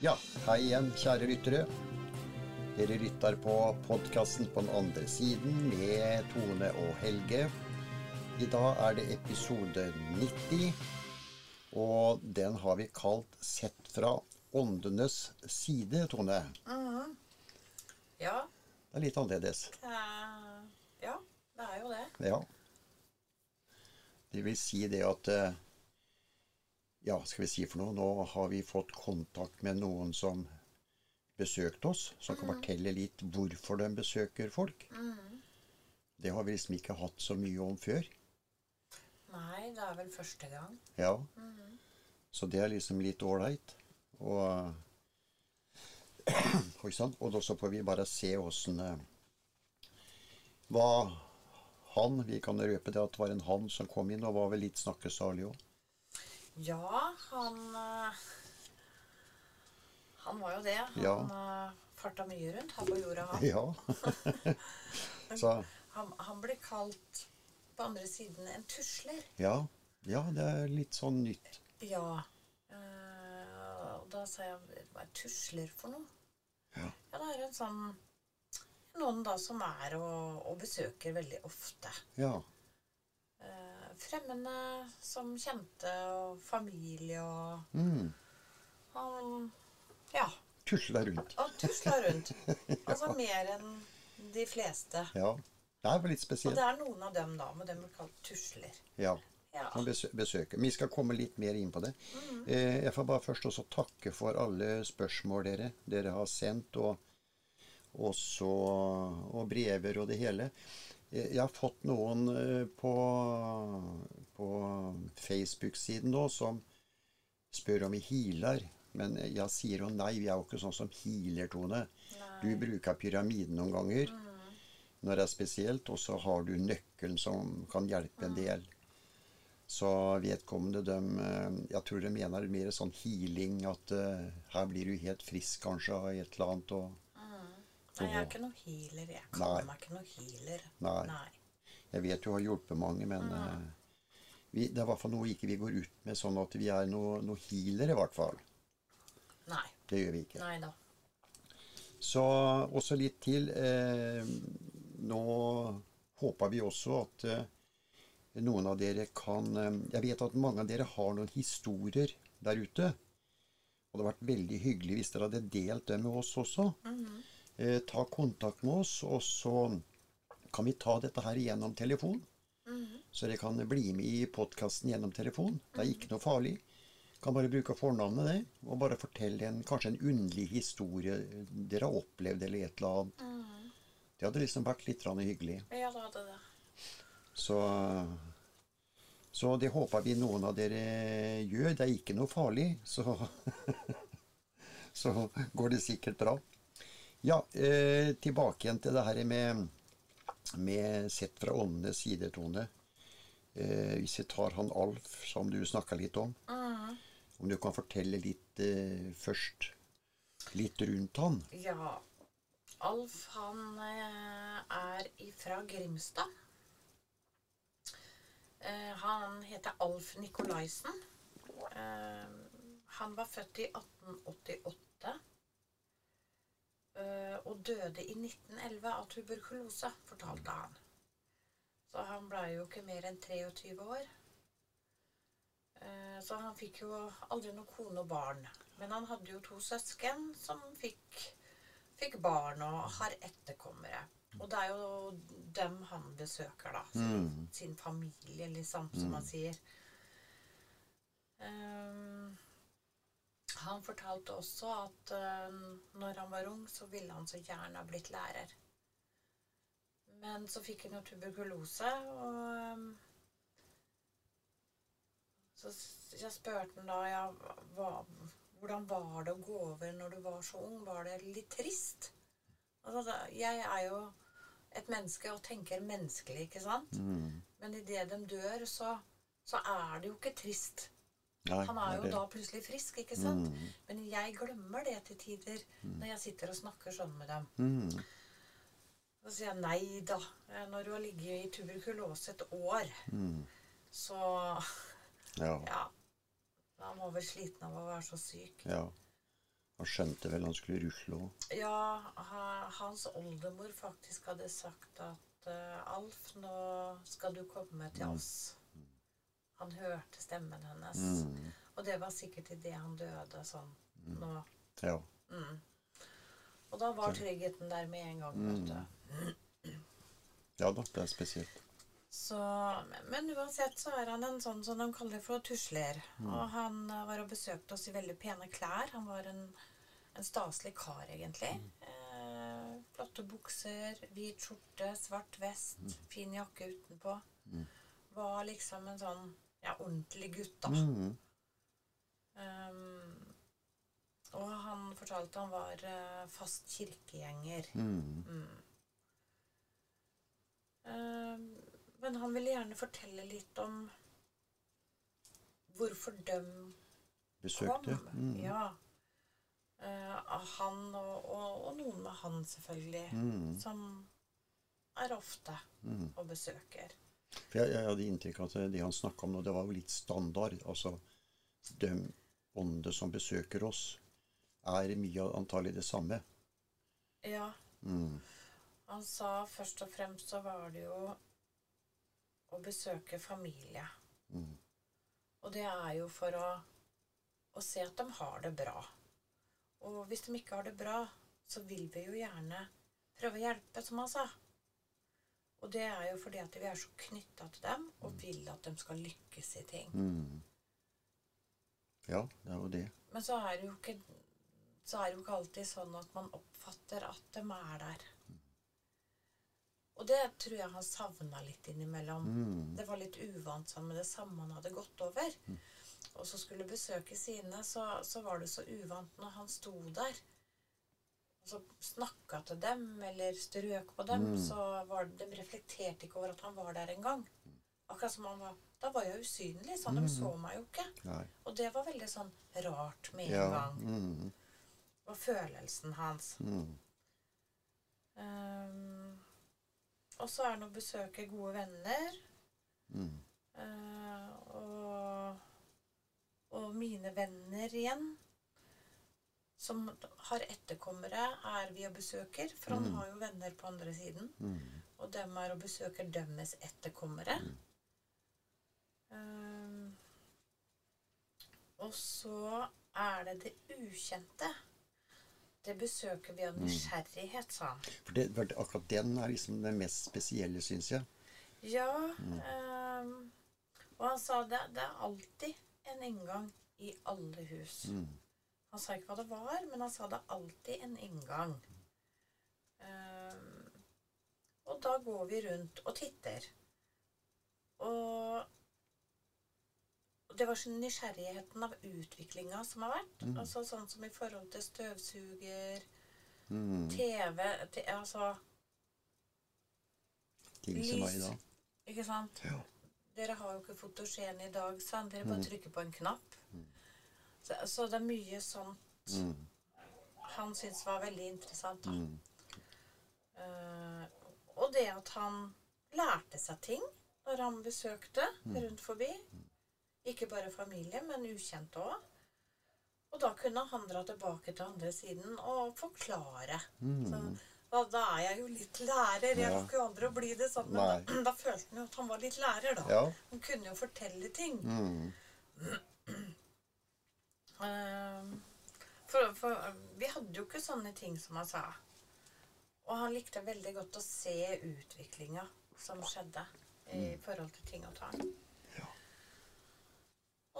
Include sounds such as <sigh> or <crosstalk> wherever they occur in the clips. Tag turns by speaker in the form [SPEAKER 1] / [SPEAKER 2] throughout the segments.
[SPEAKER 1] Ja, hei igjen, kjære lyttere. Dere lytter på podkasten på den andre siden med Tone og Helge. I dag er det episode 90, og den har vi kalt 'Sett fra åndenes side', Tone.
[SPEAKER 2] Ja.
[SPEAKER 1] Det er litt annerledes.
[SPEAKER 2] eh, ja, det er jo det.
[SPEAKER 1] Ja. Det vil si det at eh, Ja, skal vi si for noe? Nå har vi fått kontakt med noen som besøkte oss, som kan fortelle litt hvorfor de besøker folk. Det har vi liksom ikke hatt så mye om før.
[SPEAKER 2] Nei, det er vel første gang.
[SPEAKER 1] Ja. Så det er liksom litt ålreit. Og. <clears throat> Og så får vi bare se åssen eh, Hva han Vi kan røpe det at det var en han som kom inn og var vel litt snakkesalig òg.
[SPEAKER 2] Ja, han eh, Han var jo det. Han
[SPEAKER 1] Ja.
[SPEAKER 2] eh, farta mye rundt her på jorda, han.
[SPEAKER 1] Ja. <laughs> så
[SPEAKER 2] han. Han ble kalt på andre siden en tusler.
[SPEAKER 1] ja. Ja, det er litt sånn nytt.
[SPEAKER 2] Ja. eh, og da sa jeg Hva er tusler for noe?
[SPEAKER 1] Ja.
[SPEAKER 2] Ja, det er en sånn Noen da som er og, og besøker veldig ofte.
[SPEAKER 1] Ja.
[SPEAKER 2] Fremmede som kjente og familie og
[SPEAKER 1] Mm.
[SPEAKER 2] Han Ja.
[SPEAKER 1] Tusla rundt.
[SPEAKER 2] Og tusla rundt. <laughs> Altså mer enn de fleste.
[SPEAKER 1] Ja. Det er litt
[SPEAKER 2] Og det er noen av dem da, men dem blir kalt tusler.
[SPEAKER 1] Ja.
[SPEAKER 2] Ja.
[SPEAKER 1] Besøker. Vi skal komme litt mer inn på det. Eh, jeg får bare først også takke for alle spørsmål dere, dere har sendt, og også og brever og det hele. Jeg har fått noen eh, på, på Facebook-siden nå som spør om vi healer. Men jeg sier jo nei, vi er jo ikke sånn som healer, Tone. Du bruker pyramiden noen ganger når det er spesielt, og så har du nøkkelen som kan hjelpe en del. Så vedkommende dem, eh, Jeg tror de mener mer sånn healing, at uh, her blir du helt frisk kanskje av et eller annet. og
[SPEAKER 2] Nei, jeg er ikke noe healer. Jeg
[SPEAKER 1] Nei.
[SPEAKER 2] meg ikke noe healer.
[SPEAKER 1] Nei. Nei. Jeg vet du har hjulpet mange, men uh, vi, det er i hvert fall noe ikke vi går ut med sånn at vi er noe, noe healer, i hvert fall.
[SPEAKER 2] Nei.
[SPEAKER 1] Det gjør vi ikke.
[SPEAKER 2] Nei da.
[SPEAKER 1] Så også litt til. Eh, nå håper vi også at eh, noen av dere kan eh, Jeg vet at mange av dere har noen historier der ute. Og det hadde vært veldig hyggelig hvis dere hadde delt det med oss også. Eh, ta kontakt med oss, og så kan vi ta dette her gjennom telefon. Så dere kan bli med i podkasten gjennom telefon. Det er ikke noe farlig. Kan bare bruke fornavnet det, og bare fortelle en, kanskje en underlig historie dere har opplevd, eller et eller annet. Det hadde liksom vært litt hyggelig.
[SPEAKER 2] Ja, det hadde det.
[SPEAKER 1] Så, så det håper vi noen av dere gjør. Det er ikke noe farlig, så, <laughs> så går det sikkert bra. Ja, eh, tilbake igjen til det her med, med sett fra åndenes side, Tone. Eh, hvis jeg tar han Alf, som du snakka litt om. Om du kan fortelle litt eh, først litt rundt han.
[SPEAKER 2] Ja. Alf, han eh, er ifra Grimstad. Eh, han heter Alf Nikolaisen. Eh, han var født i 1888. eh, og døde i 1911 av tuberkulose, fortalte han. Så han blei jo ikke mer enn 23 år. Eh, Så han fikk jo aldri noen kone og barn. Men han hadde jo to søsken som fikk, fikk barn og har etterkommere. Og det er jo dem han besøker, da. Sin, sin familie, liksom, som han sier. Eh, han fortalte også at eh, når han var ung, så ville han så gjerne ha blitt lærer. Men så fikk han jo tuberkulose, og eh, så jeg spurte han da ja, hva, hvordan var det å gå over når du var så ung. Var det litt trist? Altså, jeg er jo et menneske og tenker menneskelig, ikke sant? Men idet de dør, så, så er det jo ikke trist.
[SPEAKER 1] Nei,
[SPEAKER 2] Han er jo
[SPEAKER 1] det.
[SPEAKER 2] da plutselig frisk, ikke sant? Men jeg glemmer det til tider når jeg sitter og snakker sånn med dem.
[SPEAKER 1] Mm.
[SPEAKER 2] Så sier jeg nei da. Eh, Når du har ligget i tuberkulose et år, så <laughs>
[SPEAKER 1] Ja.
[SPEAKER 2] Ja. Han var vel sliten av å være så syk.
[SPEAKER 1] ja. Han skjønte vel han skulle rusle òg.
[SPEAKER 2] Ja, hans oldemor faktisk hadde sagt at eh, Alf, nå skal du komme til oss. Han hørte stemmen hennes.
[SPEAKER 1] Mm.
[SPEAKER 2] Og det var sikkert idet han døde sånn nå.
[SPEAKER 1] Ja.
[SPEAKER 2] Mm. Og da var tryggheten der med en gang. vet du.
[SPEAKER 1] ja da, det er spesielt.
[SPEAKER 2] Så, men uansett så er han en sånn som de kaller for tusler. Og han var og besøkte oss i veldig pene klær. Han var en, en staselig kar, egentlig. Eh, flotte bukser, hvit skjorte, svart vest, fin jakke utenpå. Var liksom en sånn ja, ordentlig gutt, da.
[SPEAKER 1] Mm.
[SPEAKER 2] Um, og han fortalte han var uh, fast kirkegjenger.
[SPEAKER 1] Mm.
[SPEAKER 2] Um, men han ville gjerne fortelle litt om hvorfor de
[SPEAKER 1] Besøkte.
[SPEAKER 2] kom.
[SPEAKER 1] Mm.
[SPEAKER 2] Ja. Av han og, og, og noen med han, selvfølgelig.
[SPEAKER 1] Mm.
[SPEAKER 2] Som er ofte
[SPEAKER 1] Mm.
[SPEAKER 2] og besøker.
[SPEAKER 1] For jeg, jeg hadde inntrykk av at det han snakka om nå, det var jo litt standard. Altså de åndene som besøker oss, er mye antagelig det samme.
[SPEAKER 2] Ja.
[SPEAKER 1] Mm.
[SPEAKER 2] Han sa først og fremst så var det jo å besøke familie.
[SPEAKER 1] Mm.
[SPEAKER 2] Og det er jo for å, å se at de har det bra. Og hvis de ikke har det bra, så vil vi jo gjerne prøve å hjelpe, som han sa. Og det er jo fordi at vi er så knytta til dem og vil at de skal lykkes i ting.
[SPEAKER 1] Mm. Ja, det er jo det.
[SPEAKER 2] Men så er det jo ikke så er det jo ikke alltid sånn at man oppfatter at de er der. Og det tror jeg han savna litt innimellom.
[SPEAKER 1] Mm.
[SPEAKER 2] Det var litt uvant sånn med det samme han hadde gått over. Og så skulle besøke sine, så, så var det så uvant når han sto der. Og så snakka til dem, eller strøk på dem,
[SPEAKER 1] Mm.
[SPEAKER 2] så var de reflekterte ikke over at han var der engang. Akkurat som han var Da var jeg usynlig, sånn. De så meg jo ikke.
[SPEAKER 1] Nei.
[SPEAKER 2] Og det var veldig sånn rart med en
[SPEAKER 1] Ja.
[SPEAKER 2] gang.
[SPEAKER 1] Mm.
[SPEAKER 2] Var følelsen hans.
[SPEAKER 1] Mm.
[SPEAKER 2] Ehm, og så er han å besøke gode venner.
[SPEAKER 1] Mm.
[SPEAKER 2] Uh, og, og mine venner igjen. Som har etterkommere, er vi og besøker. For han
[SPEAKER 1] Mm.
[SPEAKER 2] har jo venner på andre siden.
[SPEAKER 1] Mm.
[SPEAKER 2] Og dem er og besøker deres etterkommere. Um, og så er det det ukjente. Det besøker vi av nysgjerrighet, sa han.
[SPEAKER 1] For det, for akkurat den er liksom det mest spesielle, syns jeg.
[SPEAKER 2] Ja. ehm, og han sa det, det er alltid en inngang i alle hus.
[SPEAKER 1] Mm.
[SPEAKER 2] Han sa ikke hva det var, men han sa det alltid en inngang. Ehm, og da går vi rundt og titter. Og det var sånn nysgjerrigheten av utviklinga som har vært. Altså Sånn som i forhold til støvsuger,
[SPEAKER 1] Mm.
[SPEAKER 2] TV Altså,
[SPEAKER 1] Ting som er i dag.
[SPEAKER 2] ikke sant?
[SPEAKER 1] Ja.
[SPEAKER 2] Dere har jo ikke fotogen i dag, sant? Dere bare trykker på en knapp. Så, så det er mye sånt
[SPEAKER 1] Mm.
[SPEAKER 2] han syntes var veldig interessant. da.
[SPEAKER 1] Mm.
[SPEAKER 2] Uh, og det at han lærte seg ting når han besøkte rundt forbi. Ikke bare familie, men ukjente òg. Og da kunne han dra tilbake til andre siden og forklare. Så, da, da er jeg jo litt lærer. Jeg
[SPEAKER 1] Ja.
[SPEAKER 2] jo aldri å bli det sånn, men da, <clears throat> da følte han jo at han var litt lærer, da.
[SPEAKER 1] Ja.
[SPEAKER 2] Han kunne jo fortelle ting.
[SPEAKER 1] Mm.
[SPEAKER 2] Ehm, For, for vi hadde jo ikke sånne ting som han sa. Og han likte veldig godt å se utviklinga som skjedde i forhold til ting og tang.
[SPEAKER 1] Ja.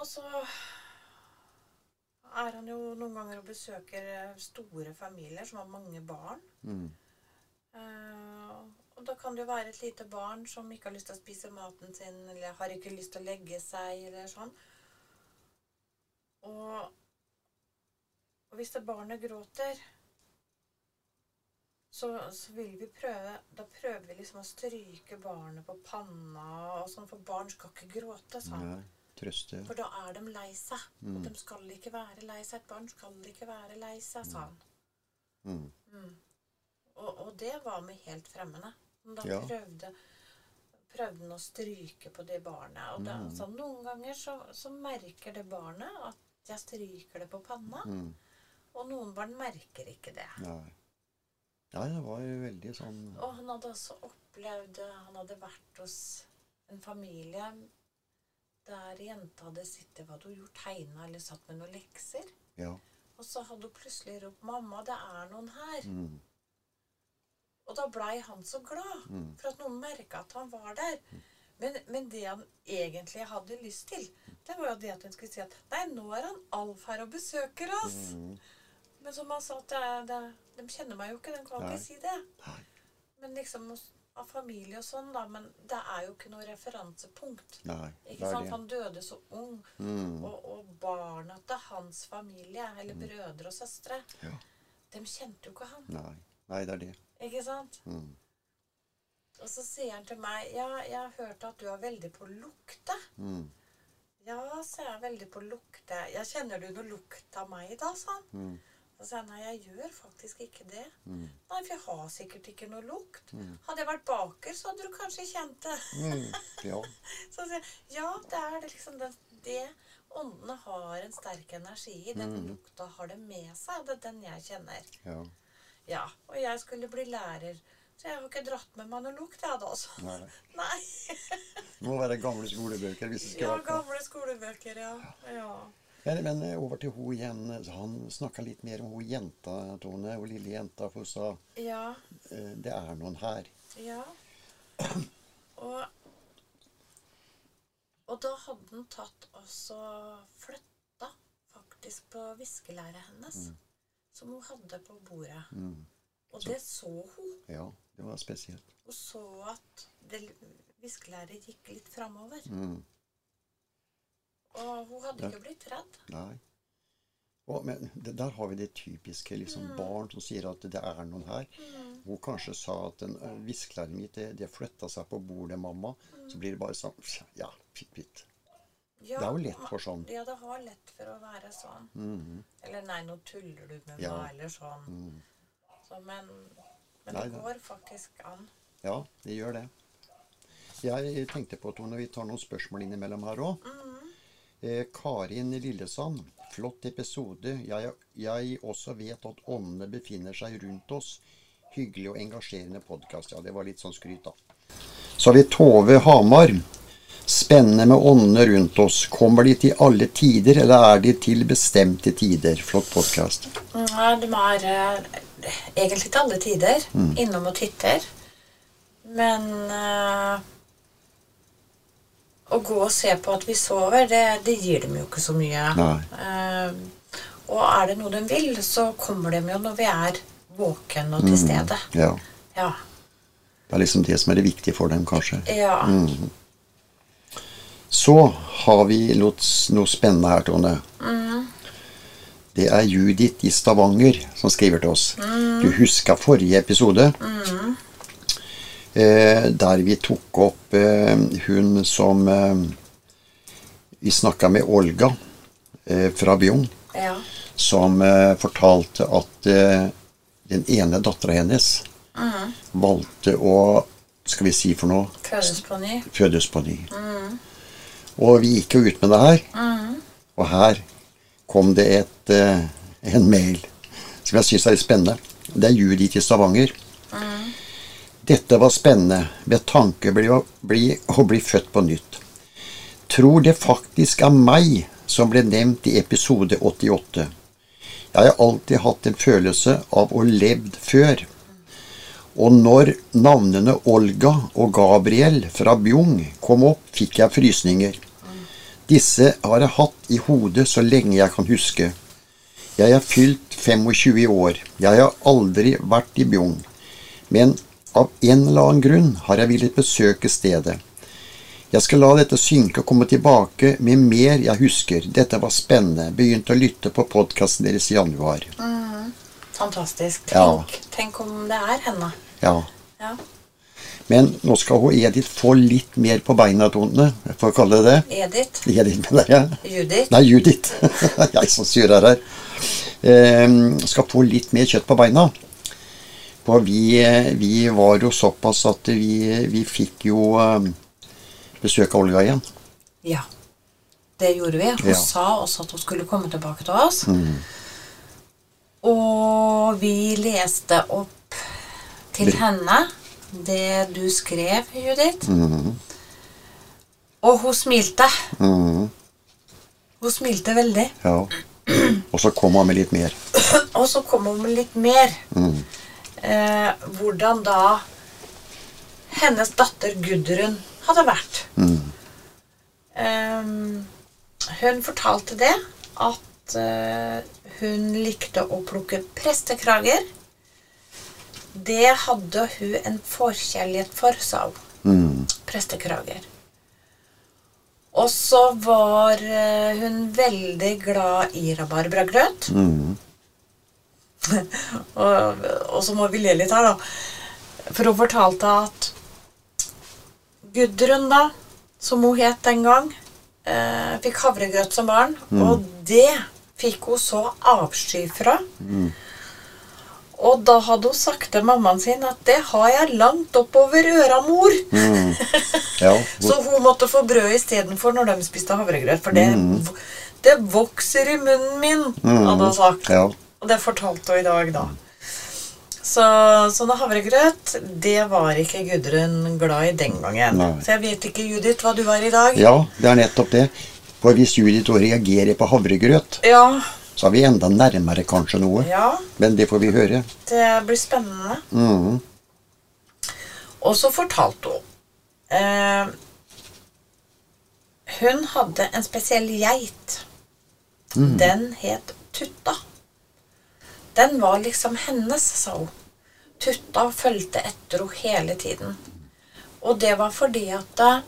[SPEAKER 2] Og så er han jo noen ganger og besøker eh, store familier som har mange barn.
[SPEAKER 1] Mm.
[SPEAKER 2] Uh, og da kan det jo være et lite barn som ikke har lyst til å spise maten sin, eller har ikke lyst til å legge seg, eller sånn. Og, og hvis det barnet gråter, så, så vil vi prøve Da prøver vi liksom å stryke barnet på panna og sånn, for barn skal ikke gråte, sa
[SPEAKER 1] han. Ja, Trøste.
[SPEAKER 2] For da er de lei seg. Og de skal ikke være lei seg. Et barn skal ikke være lei seg, sa han.
[SPEAKER 1] Mm.
[SPEAKER 2] Og, og det var med helt fremmede. Men Da
[SPEAKER 1] Ja.
[SPEAKER 2] prøvde, prøvde han å stryke på det barnet. Og da,
[SPEAKER 1] Mm.
[SPEAKER 2] så noen ganger så, så merker det barnet at jeg stryker det på panna.
[SPEAKER 1] Mm.
[SPEAKER 2] Og noen barn merker ikke det.
[SPEAKER 1] Nei. Ja, det var jo veldig sånn
[SPEAKER 2] Og han hadde også opplevd Han hadde vært hos en familie der jenta hadde sittet Hva hadde hun gjort? Tegna eller satt med noen lekser?
[SPEAKER 1] Ja.
[SPEAKER 2] Og så hadde hun plutselig ropt 'Mamma, det er noen her'.
[SPEAKER 1] Mm,
[SPEAKER 2] Og da blei han så glad
[SPEAKER 1] Mm.
[SPEAKER 2] for at noen merka at han var der. Men, men det han egentlig hadde lyst til, det var jo det at hun skulle si at 'Nei, nå er han Alf her og besøker oss'.
[SPEAKER 1] mm,
[SPEAKER 2] Men som han sa, det, det, de kjenner meg jo ikke, de kan
[SPEAKER 1] Nei.
[SPEAKER 2] ikke si det.
[SPEAKER 1] Nei.
[SPEAKER 2] Men liksom av familie og sånn, da. Men det er jo ikke noe referansepunkt.
[SPEAKER 1] Nei,
[SPEAKER 2] Ikke sant? Han døde så ung.
[SPEAKER 1] Mm,
[SPEAKER 2] Og, og barna til hans familie, eller brødre og søstre,
[SPEAKER 1] ja.
[SPEAKER 2] de kjente jo ikke han.
[SPEAKER 1] Nei. Nei, det er det.
[SPEAKER 2] Ikke sant?
[SPEAKER 1] Mm.
[SPEAKER 2] Og så sier han til meg Ja, jeg har hørt at du er veldig på lukte.
[SPEAKER 1] Mm,
[SPEAKER 2] Ja, så er jeg veldig på lukte. Ja, kjenner du noe lukt av meg da, sa han.
[SPEAKER 1] mm,
[SPEAKER 2] Så sa jeg nei, jeg gjør faktisk ikke det.
[SPEAKER 1] mm,
[SPEAKER 2] Nei, for jeg har sikkert ikke noe lukt.
[SPEAKER 1] Mm.
[SPEAKER 2] Hadde jeg vært baker, så hadde du kanskje kjent det.
[SPEAKER 1] mm, ja. <laughs>
[SPEAKER 2] Så sier jeg ja, det er det liksom det, det Åndene har en sterk energi i. Den
[SPEAKER 1] Mm.
[SPEAKER 2] lukta har det med seg. Det er den jeg kjenner.
[SPEAKER 1] ja.
[SPEAKER 2] Ja, og jeg skulle bli lærer. Så jeg har ikke dratt med meg noe lukt, jeg da, altså.
[SPEAKER 1] Nei.
[SPEAKER 2] Nei. <laughs>
[SPEAKER 1] Det må være gamle skolebøker hvis det skal
[SPEAKER 2] Ja,
[SPEAKER 1] være på.
[SPEAKER 2] gamle skolebøker, ja. ja.
[SPEAKER 1] Men, men eh, over til hun igjen. Han snakka litt mer om hun jenta, Tone. Hun lille jenta. For hun sa
[SPEAKER 2] Ja.
[SPEAKER 1] eh, det er noen her.
[SPEAKER 2] Ja. <clears throat> Og, og da hadde han tatt også flytta faktisk på viskelæret hennes. Som hun hadde på bordet.
[SPEAKER 1] Mm.
[SPEAKER 2] Og det så hun.
[SPEAKER 1] Ja, det var spesielt.
[SPEAKER 2] Hun så at viskelæret gikk litt framover.
[SPEAKER 1] Mm.
[SPEAKER 2] Og hun hadde
[SPEAKER 1] der.
[SPEAKER 2] ikke blitt redd.
[SPEAKER 1] Nei. Og, men det, der har vi det typiske liksom, barn som sier at det er noen her. Hun kanskje sa at uh, viskelæret mitt det, det flytta seg på bordet, mamma. Så blir det bare sånn Ja, fitt, fitt.
[SPEAKER 2] Ja,
[SPEAKER 1] Det er jo lett for sånn.
[SPEAKER 2] Ja, det har lett for å være sånn.
[SPEAKER 1] Mhm.
[SPEAKER 2] Eller nei, nå tuller du med
[SPEAKER 1] Ja.
[SPEAKER 2] meg, eller sånn.
[SPEAKER 1] Mm.
[SPEAKER 2] Så, men men det går faktisk an.
[SPEAKER 1] Ja, det gjør det. Jeg tenkte på, Tone, vi tar noen spørsmål innimellom her òg. Eh, Karin Lillesand. Flott episode. Jeg, jeg også vet at åndene befinner seg rundt oss. Hyggelig og engasjerende podkast. Ja, det var litt sånn skryt, da. Så har vi Tove Hamar. Spennende med åndene rundt oss. Kommer de til alle tider, eller er de til bestemte tider? Flott podkast.
[SPEAKER 2] Nei, de er eh, egentlig til alle tider innom og titter. Men uh, å gå og se på at vi sover, det, det gir dem jo ikke så mye. Eh, og er det noe de vil, så kommer de jo når vi er våken og til stede.
[SPEAKER 1] Ja.
[SPEAKER 2] Ja.
[SPEAKER 1] Det er liksom det som er det viktige for dem, kanskje.
[SPEAKER 2] ja.
[SPEAKER 1] Så har vi noe, noe spennende her, Tone. Det er Judith i Stavanger som skriver til oss. Du huska forrige episode? Eh, der vi tok opp eh, hun som eh, Vi snakka med Olga eh, fra Bjugn,
[SPEAKER 2] ja.
[SPEAKER 1] som eh, fortalte at eh, den ene dattera hennes valgte å Skal vi si for noe?
[SPEAKER 2] Fødes på ny.
[SPEAKER 1] fødes på ny. Og vi gikk jo ut med det her. Og her kom det et, eh, en mail som jeg syns er litt spennende. Det er Judith i Stavanger. Dette var spennende ved tanke bli, bli, å bli født på nytt. Tror det faktisk er meg som ble nevnt i episode 88. Jeg har alltid hatt en følelse av å levd før. Og når navnene Olga og Gabriel fra Bjung kom opp, fikk jeg frysninger. Disse har jeg hatt i hodet så lenge jeg kan huske. Jeg er fylt 25 år. Jeg har aldri vært i Bjugn. Men av en eller annen grunn har jeg villet besøke stedet. Jeg skal la dette synke og komme tilbake med mer jeg husker. Dette var spennende. Begynte å lytte på podkasten deres i januar.
[SPEAKER 2] Fantastisk.
[SPEAKER 1] Ja.
[SPEAKER 2] Tenk, tenk om det er henne.
[SPEAKER 1] Ja.
[SPEAKER 2] Ja.
[SPEAKER 1] Men nå skal hun Edith få litt mer på beina, Tone. Jeg får kalle det det.
[SPEAKER 2] Edith.
[SPEAKER 1] Edith, mener jeg.
[SPEAKER 2] Judith.
[SPEAKER 1] Nei, Judith. <laughs> jeg som surrer her. Eh, skal få litt mer kjøtt på beina. For vi, vi var jo såpass at vi, vi fikk jo eh, besøk av Olga igjen.
[SPEAKER 2] Ja. Det gjorde vi. Hun
[SPEAKER 1] Ja.
[SPEAKER 2] sa også at hun skulle komme tilbake til oss. Og vi leste opp til henne det du skrev, Judith. Og hun smilte.
[SPEAKER 1] Mhm.
[SPEAKER 2] Hun smilte veldig.
[SPEAKER 1] Ja. Og så kom hun med litt mer.
[SPEAKER 2] Og så kom hun med litt mer.
[SPEAKER 1] Mm.
[SPEAKER 2] Eh, hvordan da hennes datter Gudrun hadde vært.
[SPEAKER 1] Mm.
[SPEAKER 2] Eh, hun fortalte det at eh, hun likte å plukke prestekrager. Det hadde hun en forkjærlighet for, sa hun.
[SPEAKER 1] Mhm.
[SPEAKER 2] Prestekrager. Og så var eh, hun veldig glad i rabarbragrøt.
[SPEAKER 1] Mm. <laughs>
[SPEAKER 2] og, og så må vi le litt her, da. For hun fortalte at Gudrun, da, som hun het den gang, eh, fikk havregrøt som barn. Og det fikk hun så avsky fra. Og da hadde hun sagt til mammaen sin at 'det har jeg langt oppover øra, mor'.
[SPEAKER 1] Mm. <laughs> Ja.
[SPEAKER 2] Så hun måtte få brød istedenfor når de spiste havregrøt. For det, det vokser i munnen min, hadde hun sagt.
[SPEAKER 1] Ja.
[SPEAKER 2] Og det fortalte hun i dag, da. Så sånne havregrøt, det var ikke Gudrun glad i den gangen.
[SPEAKER 1] Nei.
[SPEAKER 2] Så jeg vet ikke, Judith, hva du har i dag.
[SPEAKER 1] ja, det er nettopp det. For hvis Judith reagerer på havregrøt,
[SPEAKER 2] Ja,
[SPEAKER 1] så er vi enda nærmere kanskje noe.
[SPEAKER 2] ja,
[SPEAKER 1] Men det får vi høre.
[SPEAKER 2] det blir spennende.
[SPEAKER 1] Mhm.
[SPEAKER 2] Og så fortalte hun eh, Hun hadde en spesiell geit. Den het Tutta. Den var liksom hennes, sa hun. Tutta fulgte etter henne hele tiden. Og det var fordi at eh,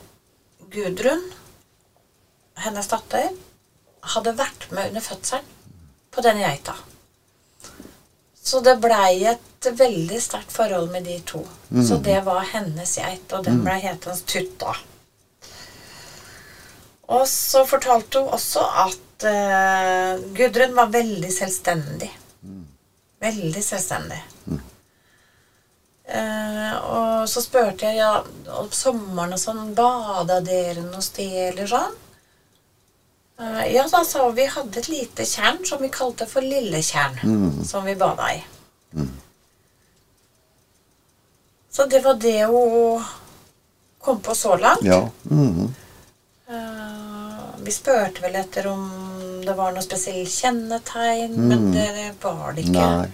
[SPEAKER 2] Gudrun, hennes datter, hadde vært med under fødselen på denne geita. Så det blei et veldig sterkt forhold med de to. Så det var hennes geit, og den blei hetende Tutta. Og så fortalte hun også at uh, Gudrun var veldig selvstendig. Veldig selvstendig. Eh, og så spurte jeg ja, om sommeren og sånn, bada dere noe sted eller sånn? Eh, ja, da sa vi hadde et lite tjern som vi kalte for Lilletjern, som vi bada i. Så det var det hun kom på så langt.
[SPEAKER 1] Ja. Mm.
[SPEAKER 2] Uh, vi spurte vel etter om det var noe spesielt kjennetegn, men det var det ikke.
[SPEAKER 1] Nei.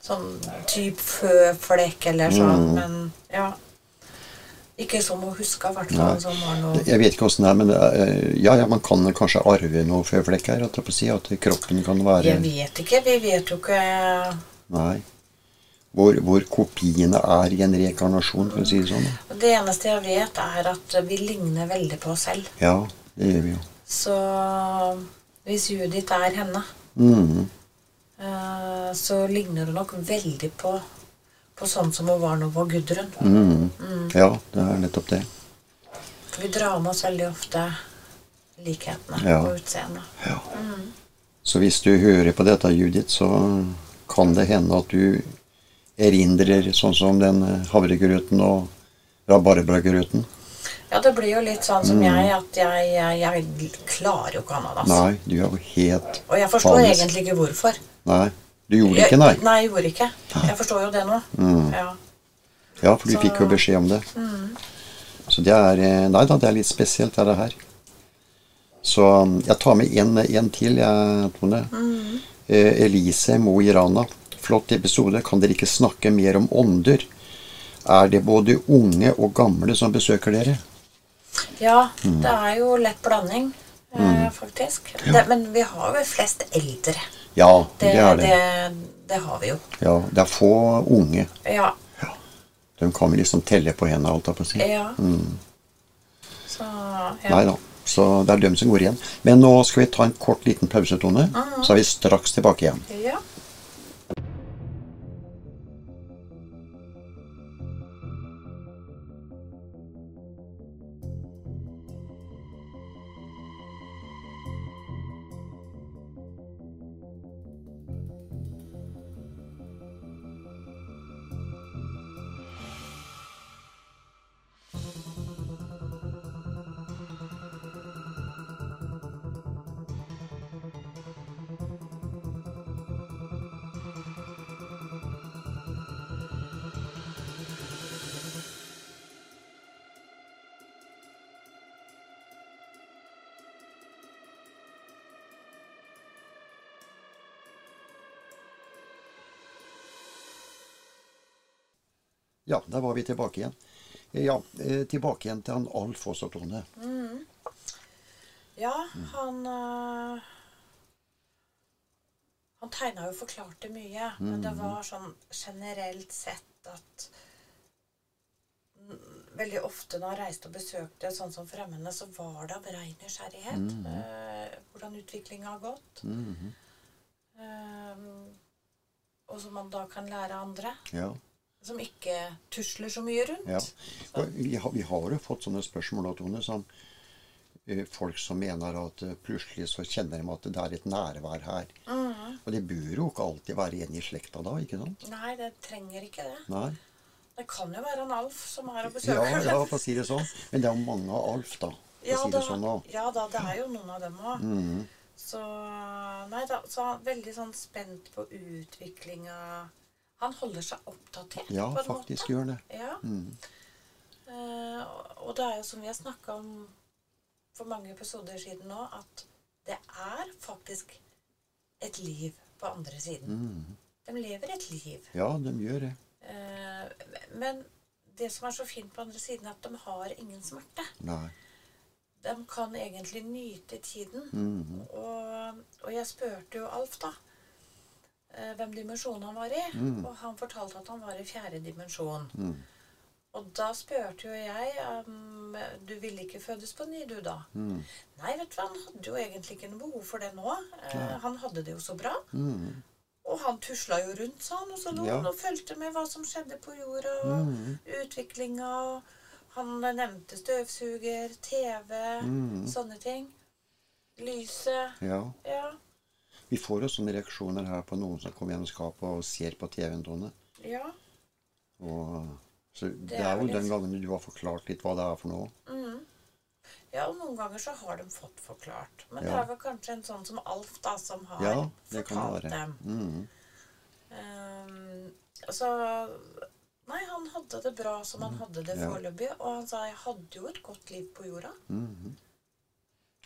[SPEAKER 2] Sånn type føflekk eller sånn, men ja. Ikke som hun huska, i hvert fall. Noe
[SPEAKER 1] Jeg vet ikke åssen det er, men det er, eh, ja, ja, man kan kanskje arve noe føflekk her. At, si, at kroppen kan være
[SPEAKER 2] Jeg vet ikke. Vi vet jo ikke
[SPEAKER 1] Nei. Hvor, hvor kopiene er i en rekarnasjon, for å si det sånn.
[SPEAKER 2] Det eneste jeg vet, er at vi ligner veldig på oss selv.
[SPEAKER 1] Ja, det gjør vi jo.
[SPEAKER 2] Så hvis Judith er henne,
[SPEAKER 1] Mhm.
[SPEAKER 2] eh, så ligner hun nok veldig på, på sånn som hun var nå på Gudrun.
[SPEAKER 1] Mm. Ja, det er nettopp det.
[SPEAKER 2] For vi drar med oss veldig ofte likhetene
[SPEAKER 1] Ja.
[SPEAKER 2] på utseendet.
[SPEAKER 1] Ja. Så hvis du hører på dette, Judith, så kan det hende at du erindrer sånn som den eh, havregrøten og rabarbragrøten.
[SPEAKER 2] Ja, det blir jo litt sånn som jeg, at jeg, jeg, jeg klarer jo ikke annet. Altså.
[SPEAKER 1] Nei, du er jo helt
[SPEAKER 2] Og jeg forstår
[SPEAKER 1] panisk.
[SPEAKER 2] egentlig ikke hvorfor.
[SPEAKER 1] Nei, du gjorde ikke, nei.
[SPEAKER 2] Jeg, nei, jeg gjorde ikke. Jeg forstår jo det nå. Ja.
[SPEAKER 1] Ja, for du
[SPEAKER 2] Så-
[SPEAKER 1] fikk jo beskjed om det. Så det er eh, Nei da, det er litt spesielt, det her. Så um, jeg tar med en, en til, jeg, Tone. Eh, Elise Mo i Rana. Flott episode. Kan dere ikke snakke mer om ånder? Er det både unge og gamle som besøker dere?
[SPEAKER 2] ja,
[SPEAKER 1] Mm.
[SPEAKER 2] det er jo lett blanding, eh, faktisk. Det, men vi har jo flest eldre.
[SPEAKER 1] Ja, det,
[SPEAKER 2] Det,
[SPEAKER 1] er det.
[SPEAKER 2] det, det har vi jo.
[SPEAKER 1] Ja, det er få unge.
[SPEAKER 2] Ja.
[SPEAKER 1] De kan vi liksom telle på hendene, holdt jeg på å si.
[SPEAKER 2] ja. Så ja.
[SPEAKER 1] Nei da. Så det er dem som går igjen. Men nå skal vi ta en kort liten pause, Tone. Så er vi straks tilbake igjen.
[SPEAKER 2] ja.
[SPEAKER 1] Ja, der var vi tilbake igjen. Eh, Ja, eh, tilbake igjen til han Alf også, Tone.
[SPEAKER 2] Ja, han øh, Han tegna jo og forklarte mye, men det var sånn generelt sett at mm, Veldig ofte når han reiste og besøkte sånn som fremmede, så var det av rein nysgjerrighet. eh, hvordan utviklinga har gått.
[SPEAKER 1] Mhm.
[SPEAKER 2] Um, og som man da kan lære andre.
[SPEAKER 1] Ja.
[SPEAKER 2] Som ikke tusler så mye rundt.
[SPEAKER 1] ja. Vi, har, vi har jo fått sånne spørsmål da, Tone, som eh, folk som mener at eh, plutselig så kjenner de at det er et nærvær her.
[SPEAKER 2] Mm.
[SPEAKER 1] Og det bør jo ikke alltid være en i slekta da, ikke sant?
[SPEAKER 2] Nei, det trenger ikke det.
[SPEAKER 1] Nei.
[SPEAKER 2] Det kan jo være en Alf som er og
[SPEAKER 1] Ja,
[SPEAKER 2] besøker.
[SPEAKER 1] ja, for å si det sånn. Men det er jo mange av Alf, da.
[SPEAKER 2] Ja
[SPEAKER 1] si
[SPEAKER 2] da,
[SPEAKER 1] sånn da.
[SPEAKER 2] ja da, det er jo noen av dem òg.
[SPEAKER 1] Mm.
[SPEAKER 2] Så Nei da, så veldig sånn spent på utviklinga Han holder seg oppdatert
[SPEAKER 1] Ja,
[SPEAKER 2] på en
[SPEAKER 1] faktisk
[SPEAKER 2] måte.
[SPEAKER 1] gjør det.
[SPEAKER 2] Ja.
[SPEAKER 1] Mm.
[SPEAKER 2] Uh, og det er jo som vi har snakka om for mange episoder siden nå, at det er faktisk et liv på andre siden.
[SPEAKER 1] Mm.
[SPEAKER 2] De lever et liv.
[SPEAKER 1] Ja, de gjør det.
[SPEAKER 2] Uh, men det som er så fint på andre siden, er at de har ingen smerte.
[SPEAKER 1] Nei.
[SPEAKER 2] De kan egentlig nyte tiden.
[SPEAKER 1] Mhm.
[SPEAKER 2] Og, og jeg spurte jo Alf, da, eh, hvem dimensjon han var i.
[SPEAKER 1] Mm.
[SPEAKER 2] Og han fortalte at han var i fjerde dimensjon.
[SPEAKER 1] Mm.
[SPEAKER 2] Og da spurte jo jeg um, Du ville ikke fødes på ny, du, da?
[SPEAKER 1] Mm.
[SPEAKER 2] Nei, vet du hva, han hadde jo egentlig ikke noe behov for det nå. Eh,
[SPEAKER 1] Ja.
[SPEAKER 2] han hadde det jo så bra.
[SPEAKER 1] Mm.
[SPEAKER 2] Og han tusla jo rundt, sa han, og så lå
[SPEAKER 1] Ja.
[SPEAKER 2] han og fulgte med hva som skjedde på jorda, og
[SPEAKER 1] mm.
[SPEAKER 2] utviklinga. Han nevnte støvsuger, TV,
[SPEAKER 1] Mhm.
[SPEAKER 2] sånne ting. Lyset.
[SPEAKER 1] Ja.
[SPEAKER 2] Ja.
[SPEAKER 1] Vi får jo sånne reaksjoner her på noen som kommer gjennom skapet og ser på TV-en, Tone.
[SPEAKER 2] Ja.
[SPEAKER 1] Og, så det,
[SPEAKER 2] er
[SPEAKER 1] er jo den gangen du har forklart litt hva det er for noe.
[SPEAKER 2] Mhm. Ja, og noen ganger så har de fått forklart. Men det er vel kanskje en sånn som Alf, da, som har
[SPEAKER 1] Ja, det kan
[SPEAKER 2] fortalt
[SPEAKER 1] det være.
[SPEAKER 2] dem.
[SPEAKER 1] Mm.
[SPEAKER 2] Um, så Nei, han hadde det bra som han hadde det
[SPEAKER 1] Mm. Ja.
[SPEAKER 2] foreløpig. Og han sa jeg hadde jo et godt liv på jorda.
[SPEAKER 1] Mhm.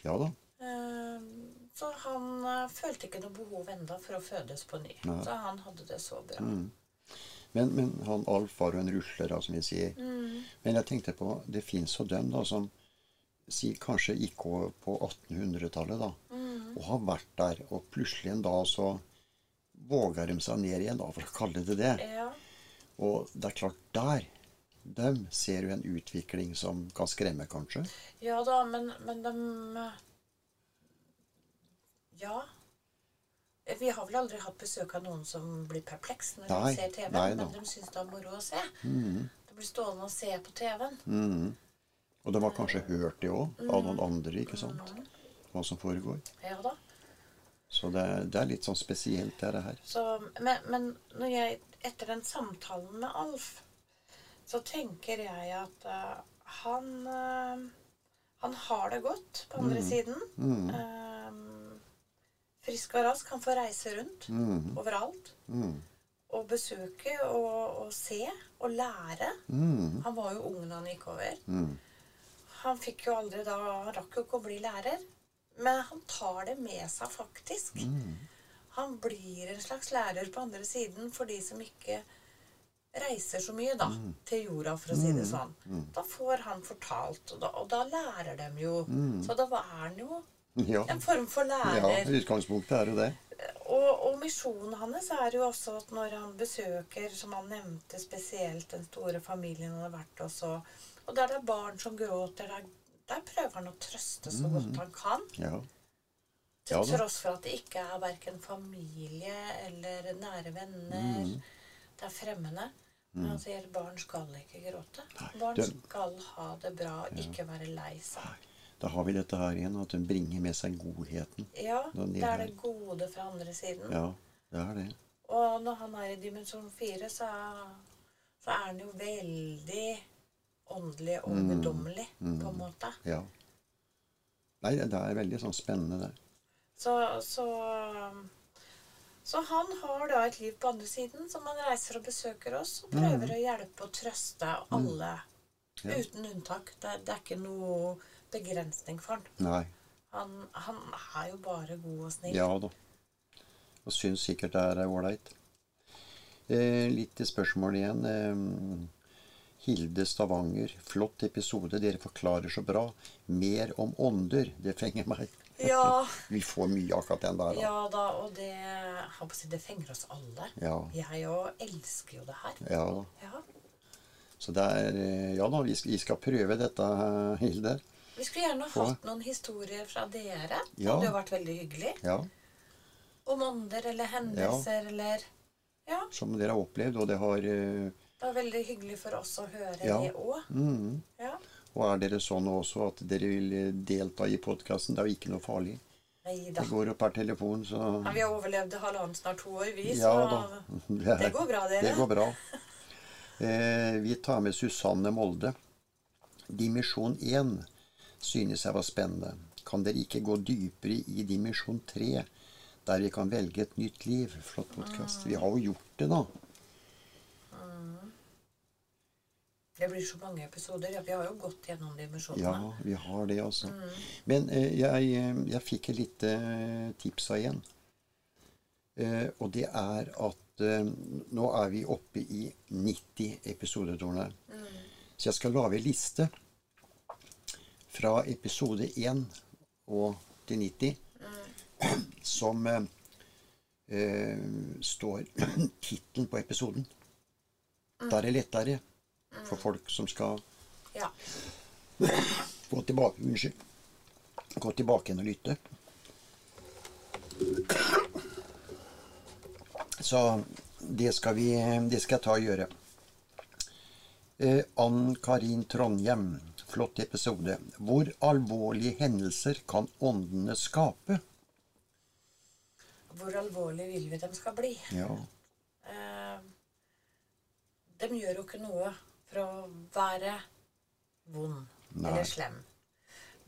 [SPEAKER 1] Ja da.
[SPEAKER 2] Ehm, så han uh, følte ikke noe behov enda for å fødes på ny.
[SPEAKER 1] Nei.
[SPEAKER 2] Så han hadde det så bra.
[SPEAKER 1] Mm. Men, men han Alf var jo en rusler, da, som vi sier.
[SPEAKER 2] Mm.
[SPEAKER 1] Men jeg tenkte på, det fins jo dem da som si, kanskje gikk over på 1800-tallet, da.
[SPEAKER 2] Mm.
[SPEAKER 1] Og har vært der, og plutselig en dag så våger de seg ned igjen, da, for å kalle det det.
[SPEAKER 2] Ja.
[SPEAKER 1] Og det er klart, der dem ser jo en utvikling som kan skremme, kanskje.
[SPEAKER 2] ja da, men, men de Ja. Vi har vel aldri hatt besøk av noen som blir perpleks når
[SPEAKER 1] Nei,
[SPEAKER 2] de ser TV,
[SPEAKER 1] nei
[SPEAKER 2] men de syns det er moro å se.
[SPEAKER 1] Mm.
[SPEAKER 2] De blir stående og se på TV-en.
[SPEAKER 1] Mm. Og de har kanskje hørt det òg, av noen andre, ikke sant?
[SPEAKER 2] Mhm.
[SPEAKER 1] Hva som foregår.
[SPEAKER 2] Ja da.
[SPEAKER 1] Så det, det er litt sånn spesielt, det her.
[SPEAKER 2] Så, men, men når jeg, etter den samtalen med Alf, så tenker jeg at uh, han uh, Han har det godt på andre siden.
[SPEAKER 1] Mhm.
[SPEAKER 2] Frisk og rask. Han får reise rundt
[SPEAKER 1] mm.
[SPEAKER 2] overalt.
[SPEAKER 1] Mm.
[SPEAKER 2] Og besøke og, og se og lære.
[SPEAKER 1] Mm.
[SPEAKER 2] Han var jo ung da han gikk over.
[SPEAKER 1] Mhm.
[SPEAKER 2] Han fikk jo aldri da Han rakk jo ikke å bli lærer. Men han tar det med seg, faktisk.
[SPEAKER 1] Mhm.
[SPEAKER 2] Han blir en slags lærer på andre siden for de som ikke reiser så mye da,
[SPEAKER 1] Mm.
[SPEAKER 2] til jorda, for å si det sånn. Da får han fortalt, og da, og da lærer de jo. Så da var han jo
[SPEAKER 1] Ja.
[SPEAKER 2] en form for
[SPEAKER 1] lærer. ja, utgangspunktet er jo det.
[SPEAKER 2] Og, og misjonen hans er jo også at når han besøker, som han nevnte spesielt, den store familien han har vært hos, og, og der det er barn som gråter, der, der prøver han å trøste så godt han kan.
[SPEAKER 1] Ja.
[SPEAKER 2] Til
[SPEAKER 1] Mm. Ja
[SPEAKER 2] tross for at det ikke er verken familie eller nære venner.
[SPEAKER 1] Mm.
[SPEAKER 2] Det er fremmede. Men han sier barn skal ikke gråte.
[SPEAKER 1] Nei,
[SPEAKER 2] Barn skal ha det bra, ikke være lei seg.
[SPEAKER 1] Da har vi dette her igjen, at hun bringer med seg godheten.
[SPEAKER 2] Ja, det er
[SPEAKER 1] her.
[SPEAKER 2] det gode fra andre siden.
[SPEAKER 1] Ja, det er det.
[SPEAKER 2] Og når han er i dimensjon fire, så, så er han jo veldig åndelig og
[SPEAKER 1] Mm.
[SPEAKER 2] mm. på en måte.
[SPEAKER 1] Ja. Nei, det er veldig sånn spennende, det.
[SPEAKER 2] Så, så Så han har da et liv på andre siden, som han reiser og besøker oss og prøver å hjelpe og trøste alle.
[SPEAKER 1] Mm. Ja.
[SPEAKER 2] Uten unntak. Det, det er ikke noe begrensning for han.
[SPEAKER 1] Nei.
[SPEAKER 2] han. Han er jo bare god og snill.
[SPEAKER 1] Ja da. Og syns sikkert det er ålreit. Eh, litt til spørsmålet igjen. Eh, Hilde Stavanger. Flott episode. Dere forklarer så bra. Mer om ånder. Det fenger meg.
[SPEAKER 2] Ja. <laughs>
[SPEAKER 1] Vi får mye akkurat den der. Da.
[SPEAKER 2] Ja da, og det Det fenger oss alle.
[SPEAKER 1] Ja.
[SPEAKER 2] Jeg òg elsker jo det her.
[SPEAKER 1] Ja.
[SPEAKER 2] Ja.
[SPEAKER 1] Så det er eh, Ja da, vi skal, vi skal prøve dette, Hilde.
[SPEAKER 2] Vi skulle gjerne hatt noen historier fra dere. Det hadde jo vært veldig hyggelig.
[SPEAKER 1] Ja.
[SPEAKER 2] Om ånder eller hendelser eller Ja.
[SPEAKER 1] Som dere har opplevd, og det har uh,
[SPEAKER 2] Det var veldig hyggelig for oss å høre
[SPEAKER 1] Ja.
[SPEAKER 2] det òg.
[SPEAKER 1] mm,
[SPEAKER 2] Ja.
[SPEAKER 1] Og er dere sånn også at dere vil eh, delta i podkasten? Det er jo ikke noe farlig.
[SPEAKER 2] Neida.
[SPEAKER 1] Det går opp per telefon, så
[SPEAKER 2] Ja, vi har overlevd halvannet, snart to år, vi. Så. <laughs>
[SPEAKER 1] Det,
[SPEAKER 2] det går bra, dere.
[SPEAKER 1] Det går bra. Eh, vi tar med Susanne Molde. Dimensjon 1 synes jeg var spennende. Kan dere ikke gå dypere i dimensjon 3, der vi kan velge et nytt liv? Flott podkast. Vi har jo gjort det, da.
[SPEAKER 2] Det blir så mange episoder. Ja, vi har jo gått gjennom dimensjonene.
[SPEAKER 1] Ja, vi har det, altså. Men eh, jeg, eh, jeg fikk et lite eh, tips av igjen. Eh, og det er at eh, nå er vi oppe i 90 episoder, Torne. Så jeg skal lage en liste fra episode 1 og til 90 som eh, står <clears throat> tittelen på episoden. Da er det lettere for folk som skal
[SPEAKER 2] Ja. <clears throat>
[SPEAKER 1] Gå tilbake, unnskyld. Gå tilbake igjen og lytte. <clears throat> Så det skal, vi, det skal jeg ta og gjøre. Eh, Ann Karin Trondhjem, flott episode. Hvor alvorlige hendelser kan åndene skape?
[SPEAKER 2] Hvor alvorlig vil vi dem skal bli?
[SPEAKER 1] Ja,
[SPEAKER 2] Eh, de gjør jo ikke noe for å være vond
[SPEAKER 1] Nei.
[SPEAKER 2] eller slem.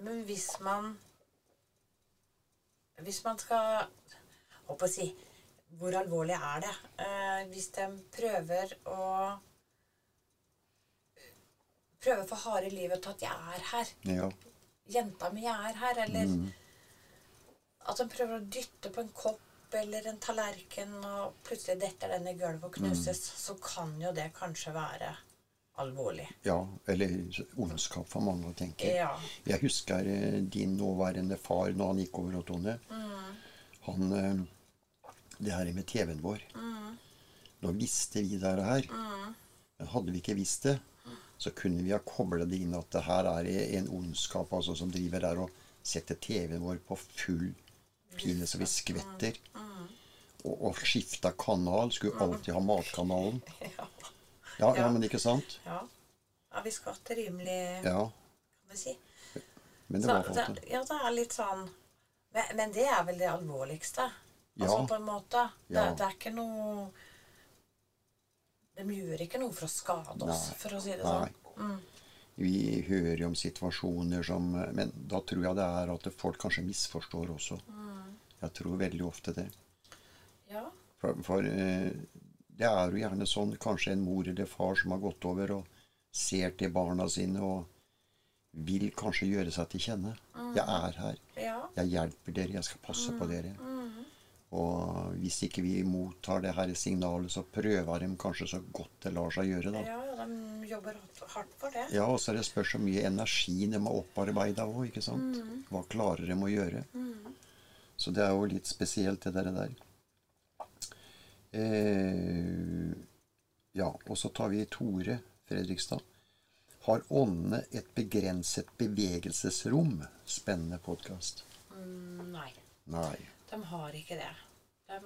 [SPEAKER 2] Men hvis man Hvis man skal Holdt på å si Hvor alvorlig er det? Eh, hvis de prøver å Prøver for harde livet til at 'jeg er her',
[SPEAKER 1] ja,
[SPEAKER 2] jenta mi er her, eller at de prøver å dytte på en kopp eller en tallerken, og plutselig detter den i gulvet og knuses, så kan jo det kanskje være alvorlig.
[SPEAKER 1] ja. Eller ondskap for mange å tenke.
[SPEAKER 2] Ja.
[SPEAKER 1] Jeg husker eh, din nåværende far når han gikk over, Tone. Han eh, Det her med TV-en vår. Nå visste vi det her. Men hadde vi ikke visst det, så kunne vi ha kobla det inn at det her er en ondskap altså, som driver der og setter TV-en vår på full pine så vi skvetter. Og, og skifta kanal. Skulle alltid ha Matkanalen. <laughs>
[SPEAKER 2] Ja.
[SPEAKER 1] Ja, men ikke sant?
[SPEAKER 2] ja. ja vi skvatt rimelig,
[SPEAKER 1] Ja.
[SPEAKER 2] kan vi si.
[SPEAKER 1] Men det
[SPEAKER 2] Så det, ja, det er litt sånn men, men det er vel det alvorligste. Altså
[SPEAKER 1] Ja.
[SPEAKER 2] på en måte. Det, det er ikke noe De gjør ikke noe for å skade oss,
[SPEAKER 1] Nei.
[SPEAKER 2] for å si det
[SPEAKER 1] Nei.
[SPEAKER 2] sånn.
[SPEAKER 1] Vi hører jo om situasjoner som Men da tror jeg det er at folk kanskje misforstår også. Jeg tror veldig ofte det.
[SPEAKER 2] Ja.
[SPEAKER 1] For, for eh, det er jo gjerne sånn kanskje en mor eller far som har gått over og ser til barna sine og vil kanskje gjøre seg til kjenne. Jeg er her.
[SPEAKER 2] ja.
[SPEAKER 1] Jeg hjelper dere. Jeg skal passe på dere. Og hvis ikke vi mottar det her signalet, så prøver de kanskje så godt det lar seg gjøre. da.
[SPEAKER 2] ja, de jobber hardt- for det.
[SPEAKER 1] Ja, og så er det spørs så mye energi de har opparbeida òg, sant. Hva klarer de å gjøre? Så det er jo litt spesielt, det der. der. Eh, ja, og så tar vi Tore Fredrikstad. Har åndene et begrenset bevegelsesrom? Spennende podkast.
[SPEAKER 2] Mm, nei,
[SPEAKER 1] Nei.
[SPEAKER 2] De har ikke det. De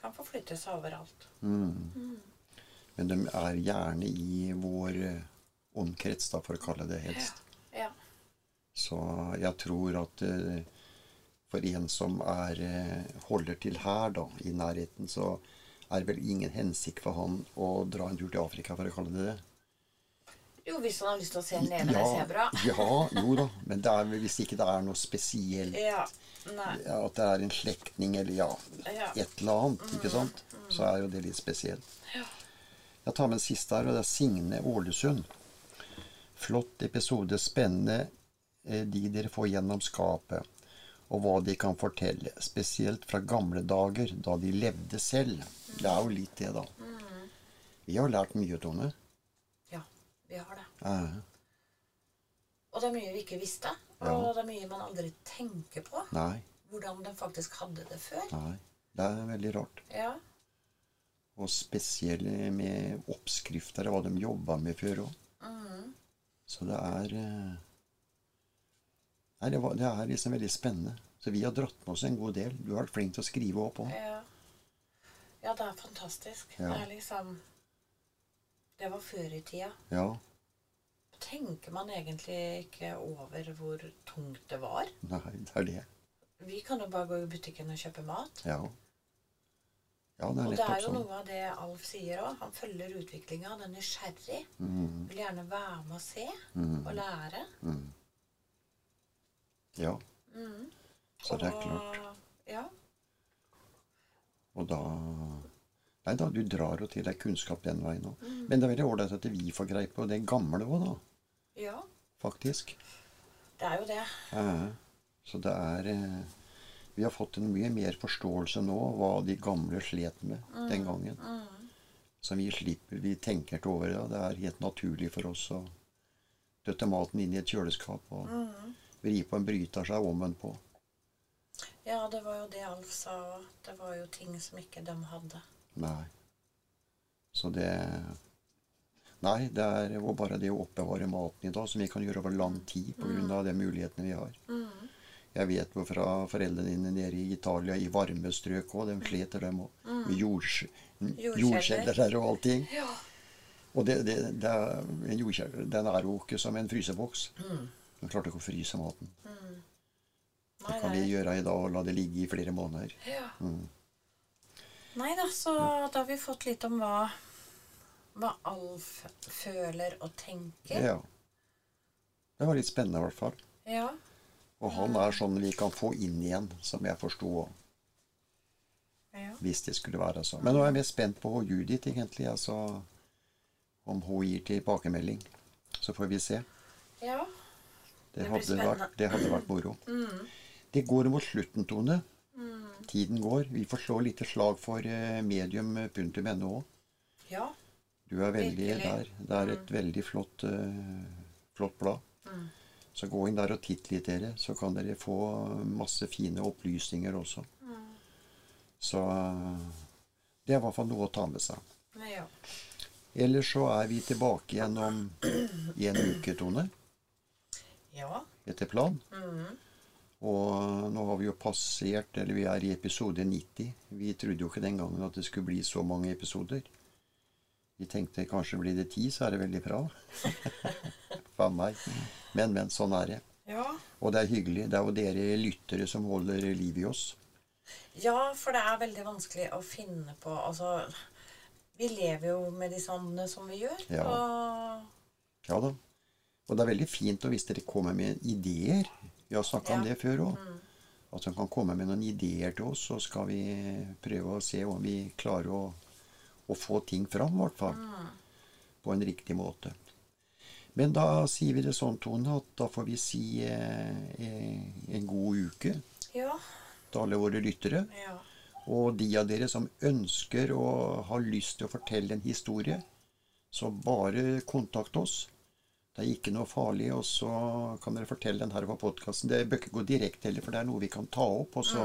[SPEAKER 2] kan forflytte seg overalt.
[SPEAKER 1] Men de er gjerne i vår eh, omkrets, da, for å kalle det helst.
[SPEAKER 2] Ja.
[SPEAKER 1] Så jeg tror at eh, for en som er, eh, holder til her, da, i nærheten, så er det vel ingen hensikt for han å dra en tur til Afrika, for å kalle det det.
[SPEAKER 2] Jo, hvis han har lyst til å se en levende
[SPEAKER 1] Ja,
[SPEAKER 2] sebra.
[SPEAKER 1] ja, jo da. Men det er hvis ikke det er noe spesielt
[SPEAKER 2] Ja.
[SPEAKER 1] Ja, At det er en slektning eller ja,
[SPEAKER 2] Ja.
[SPEAKER 1] et eller annet, ikke sant? Så er jo det litt spesielt. Jeg tar med en siste her, og det er Signe Ålesund. Flott episode. Spennende eh, de dere får gjennom skapet, og hva de kan fortelle. Spesielt fra gamle dager, da de levde selv. Det er jo litt det, da. Vi har lært mye, Tone.
[SPEAKER 2] Vi har det.
[SPEAKER 1] Ja.
[SPEAKER 2] Og det er mye vi ikke visste. Og det er mye man aldri tenker på.
[SPEAKER 1] nei,
[SPEAKER 2] Hvordan de faktisk hadde det før.
[SPEAKER 1] nei. Det er veldig rart.
[SPEAKER 2] Ja.
[SPEAKER 1] Og spesielt med oppskrifter og hva de jobba med før òg.
[SPEAKER 2] Mm.
[SPEAKER 1] Så det er eh, Nei, det, var, det er liksom veldig spennende. Så vi har dratt med oss en god del. Du har vært flink til å skrive opp òg.
[SPEAKER 2] ja. Ja, det er fantastisk.
[SPEAKER 1] Ja.
[SPEAKER 2] Det er liksom Det var før i tida.
[SPEAKER 1] Ja.
[SPEAKER 2] Tenker man egentlig ikke over hvor tungt det var?
[SPEAKER 1] Nei, det er det.
[SPEAKER 2] Vi kan jo bare gå i butikken og kjøpe mat.
[SPEAKER 1] Ja. Ja, det
[SPEAKER 2] Og det er jo
[SPEAKER 1] sånn.
[SPEAKER 2] noe av det Alf sier òg. Han følger utviklinga. Han er nysgjerrig.
[SPEAKER 1] Mm,
[SPEAKER 2] Vil gjerne være med og se
[SPEAKER 1] mm,
[SPEAKER 2] og lære.
[SPEAKER 1] mm. Ja.
[SPEAKER 2] Mhm.
[SPEAKER 1] Så det er klart.
[SPEAKER 2] Ja.
[SPEAKER 1] Og da Nei da, du drar jo til deg kunnskap den veien òg.
[SPEAKER 2] Mm.
[SPEAKER 1] Men det er veldig ålreit at vi får greie på det gamle òg, da.
[SPEAKER 2] ja.
[SPEAKER 1] Faktisk.
[SPEAKER 2] Det er jo det.
[SPEAKER 1] Ja, så det er eh, Vi har fått en mye mer forståelse nå av hva de gamle slet med den gangen.
[SPEAKER 2] Mm.
[SPEAKER 1] Som vi slipper. Vi tenker ikke over det. Det er helt naturlig for oss å døtte maten inn i et kjøleskap og
[SPEAKER 2] Mhm.
[SPEAKER 1] vri på en bryter seg omvendt på.
[SPEAKER 2] Ja, det var jo det Alf sa òg. Det var jo ting som ikke de hadde.
[SPEAKER 1] Nei. Så det Nei, det er jo bare det å oppbevare maten i dag, som vi kan gjøre over lang tid pga. de mulighetene vi har.
[SPEAKER 2] Mm.
[SPEAKER 1] Jeg vet jo fra foreldrene dine nede i Italia, i varme strøk òg, de sliter dem òg. Med jords,
[SPEAKER 2] Jordkjeller.
[SPEAKER 1] jordkjeller og allting.
[SPEAKER 2] Ja.
[SPEAKER 1] Og det, det, det er, en jordkjeller den er jo ikke som en fryseboks.
[SPEAKER 2] Mm.
[SPEAKER 1] Den klarte ikke å fryse maten.
[SPEAKER 2] Mhm.
[SPEAKER 1] Det kan vi gjøre i dag og la det ligge i flere måneder.
[SPEAKER 2] Ja.
[SPEAKER 1] Mm.
[SPEAKER 2] Nei da, så da har vi fått litt om hva, hva Alf føler og tenker.
[SPEAKER 1] Ja. Det var litt spennende i hvert fall.
[SPEAKER 2] Ja.
[SPEAKER 1] Og han er sånn vi kan få inn igjen, som jeg forsto,
[SPEAKER 2] Ja.
[SPEAKER 1] hvis det skulle være sånn. Men nå er jeg mer spent på Judith, egentlig. Altså om hun gir tilbakemelding. Så får vi se.
[SPEAKER 2] ja.
[SPEAKER 1] Det
[SPEAKER 2] Det
[SPEAKER 1] hadde, vært, det hadde vært moro.
[SPEAKER 2] Mm.
[SPEAKER 1] Det går mot slutten, Tone.
[SPEAKER 2] Mm.
[SPEAKER 1] Tiden går. Vi får slå litt slag for eh, medium.no òg.
[SPEAKER 2] Ja.
[SPEAKER 1] Du er veldig
[SPEAKER 2] Virkelig.
[SPEAKER 1] der. Det er et veldig flott, eh, flott blad.
[SPEAKER 2] Mm.
[SPEAKER 1] Så gå inn der og titt litt, dere. Så kan dere få masse fine opplysninger også.
[SPEAKER 2] Mm.
[SPEAKER 1] Så eh, det er i hvert fall noe å ta med seg.
[SPEAKER 2] ja.
[SPEAKER 1] Ellers så er vi tilbake igjen om en uke, Tone,
[SPEAKER 2] Ja.
[SPEAKER 1] etter plan.
[SPEAKER 2] Mm.
[SPEAKER 1] Og nå har vi jo passert, eller vi er i episode 90. Vi trodde jo ikke den gangen at det skulle bli så mange episoder. Vi tenkte kanskje blir det ti, så er det veldig bra. <laughs> Faen meg. Men, men, sånn er det.
[SPEAKER 2] ja.
[SPEAKER 1] Og det er hyggelig. Det er jo dere lyttere som holder liv i oss.
[SPEAKER 2] Ja, for det er veldig vanskelig å finne på Altså, vi lever jo med de sånne som vi gjør.
[SPEAKER 1] Ja.
[SPEAKER 2] Og
[SPEAKER 1] Ja da. Og det er veldig fint hvis dere kommer med ideer. Vi har snakka om det før òg.
[SPEAKER 2] Mm.
[SPEAKER 1] At han kan komme med noen ideer til oss, så skal vi prøve å se om vi klarer å, å få ting fram, i hvert fall.
[SPEAKER 2] Mm.
[SPEAKER 1] På en riktig måte. Men da sier vi det sånn, Tone, at da får vi si eh, eh, en god uke
[SPEAKER 2] Ja.
[SPEAKER 1] til alle våre lyttere.
[SPEAKER 2] Ja.
[SPEAKER 1] Og de av dere som ønsker og har lyst til å fortelle en historie, så bare kontakt oss. Det er ikke noe farlig, og så kan dere fortelle den her på podkasten. Det bør ikke gå direkte heller, for det er noe vi kan ta opp, og så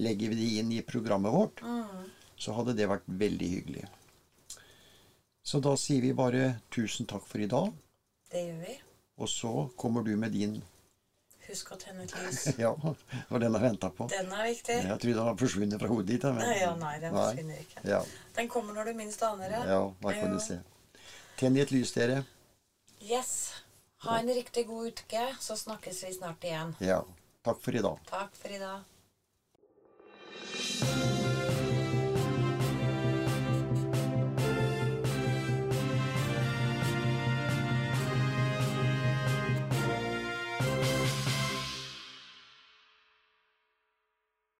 [SPEAKER 1] legger vi det inn i programmet vårt.
[SPEAKER 2] Mm.
[SPEAKER 1] Så hadde det vært veldig hyggelig. Så da sier vi bare tusen takk for i dag,
[SPEAKER 2] Det gjør vi.
[SPEAKER 1] og så kommer du med din
[SPEAKER 2] Husk å tenne et lys. <laughs>
[SPEAKER 1] Ja, og den har venta på.
[SPEAKER 2] Den er viktig.
[SPEAKER 1] Jeg trodde den har forsvunnet fra hodet ditt. men-
[SPEAKER 2] Nei, ja, nei, den forsvinner ikke.
[SPEAKER 1] Ja.
[SPEAKER 2] Den kommer når du minst aner det.
[SPEAKER 1] Ja, hva kan du se. Tenn i et lys, dere.
[SPEAKER 2] Yes. Ha en riktig god uke, så snakkes vi snart igjen.
[SPEAKER 1] Ja. Takk for i dag.
[SPEAKER 2] Takk for i dag.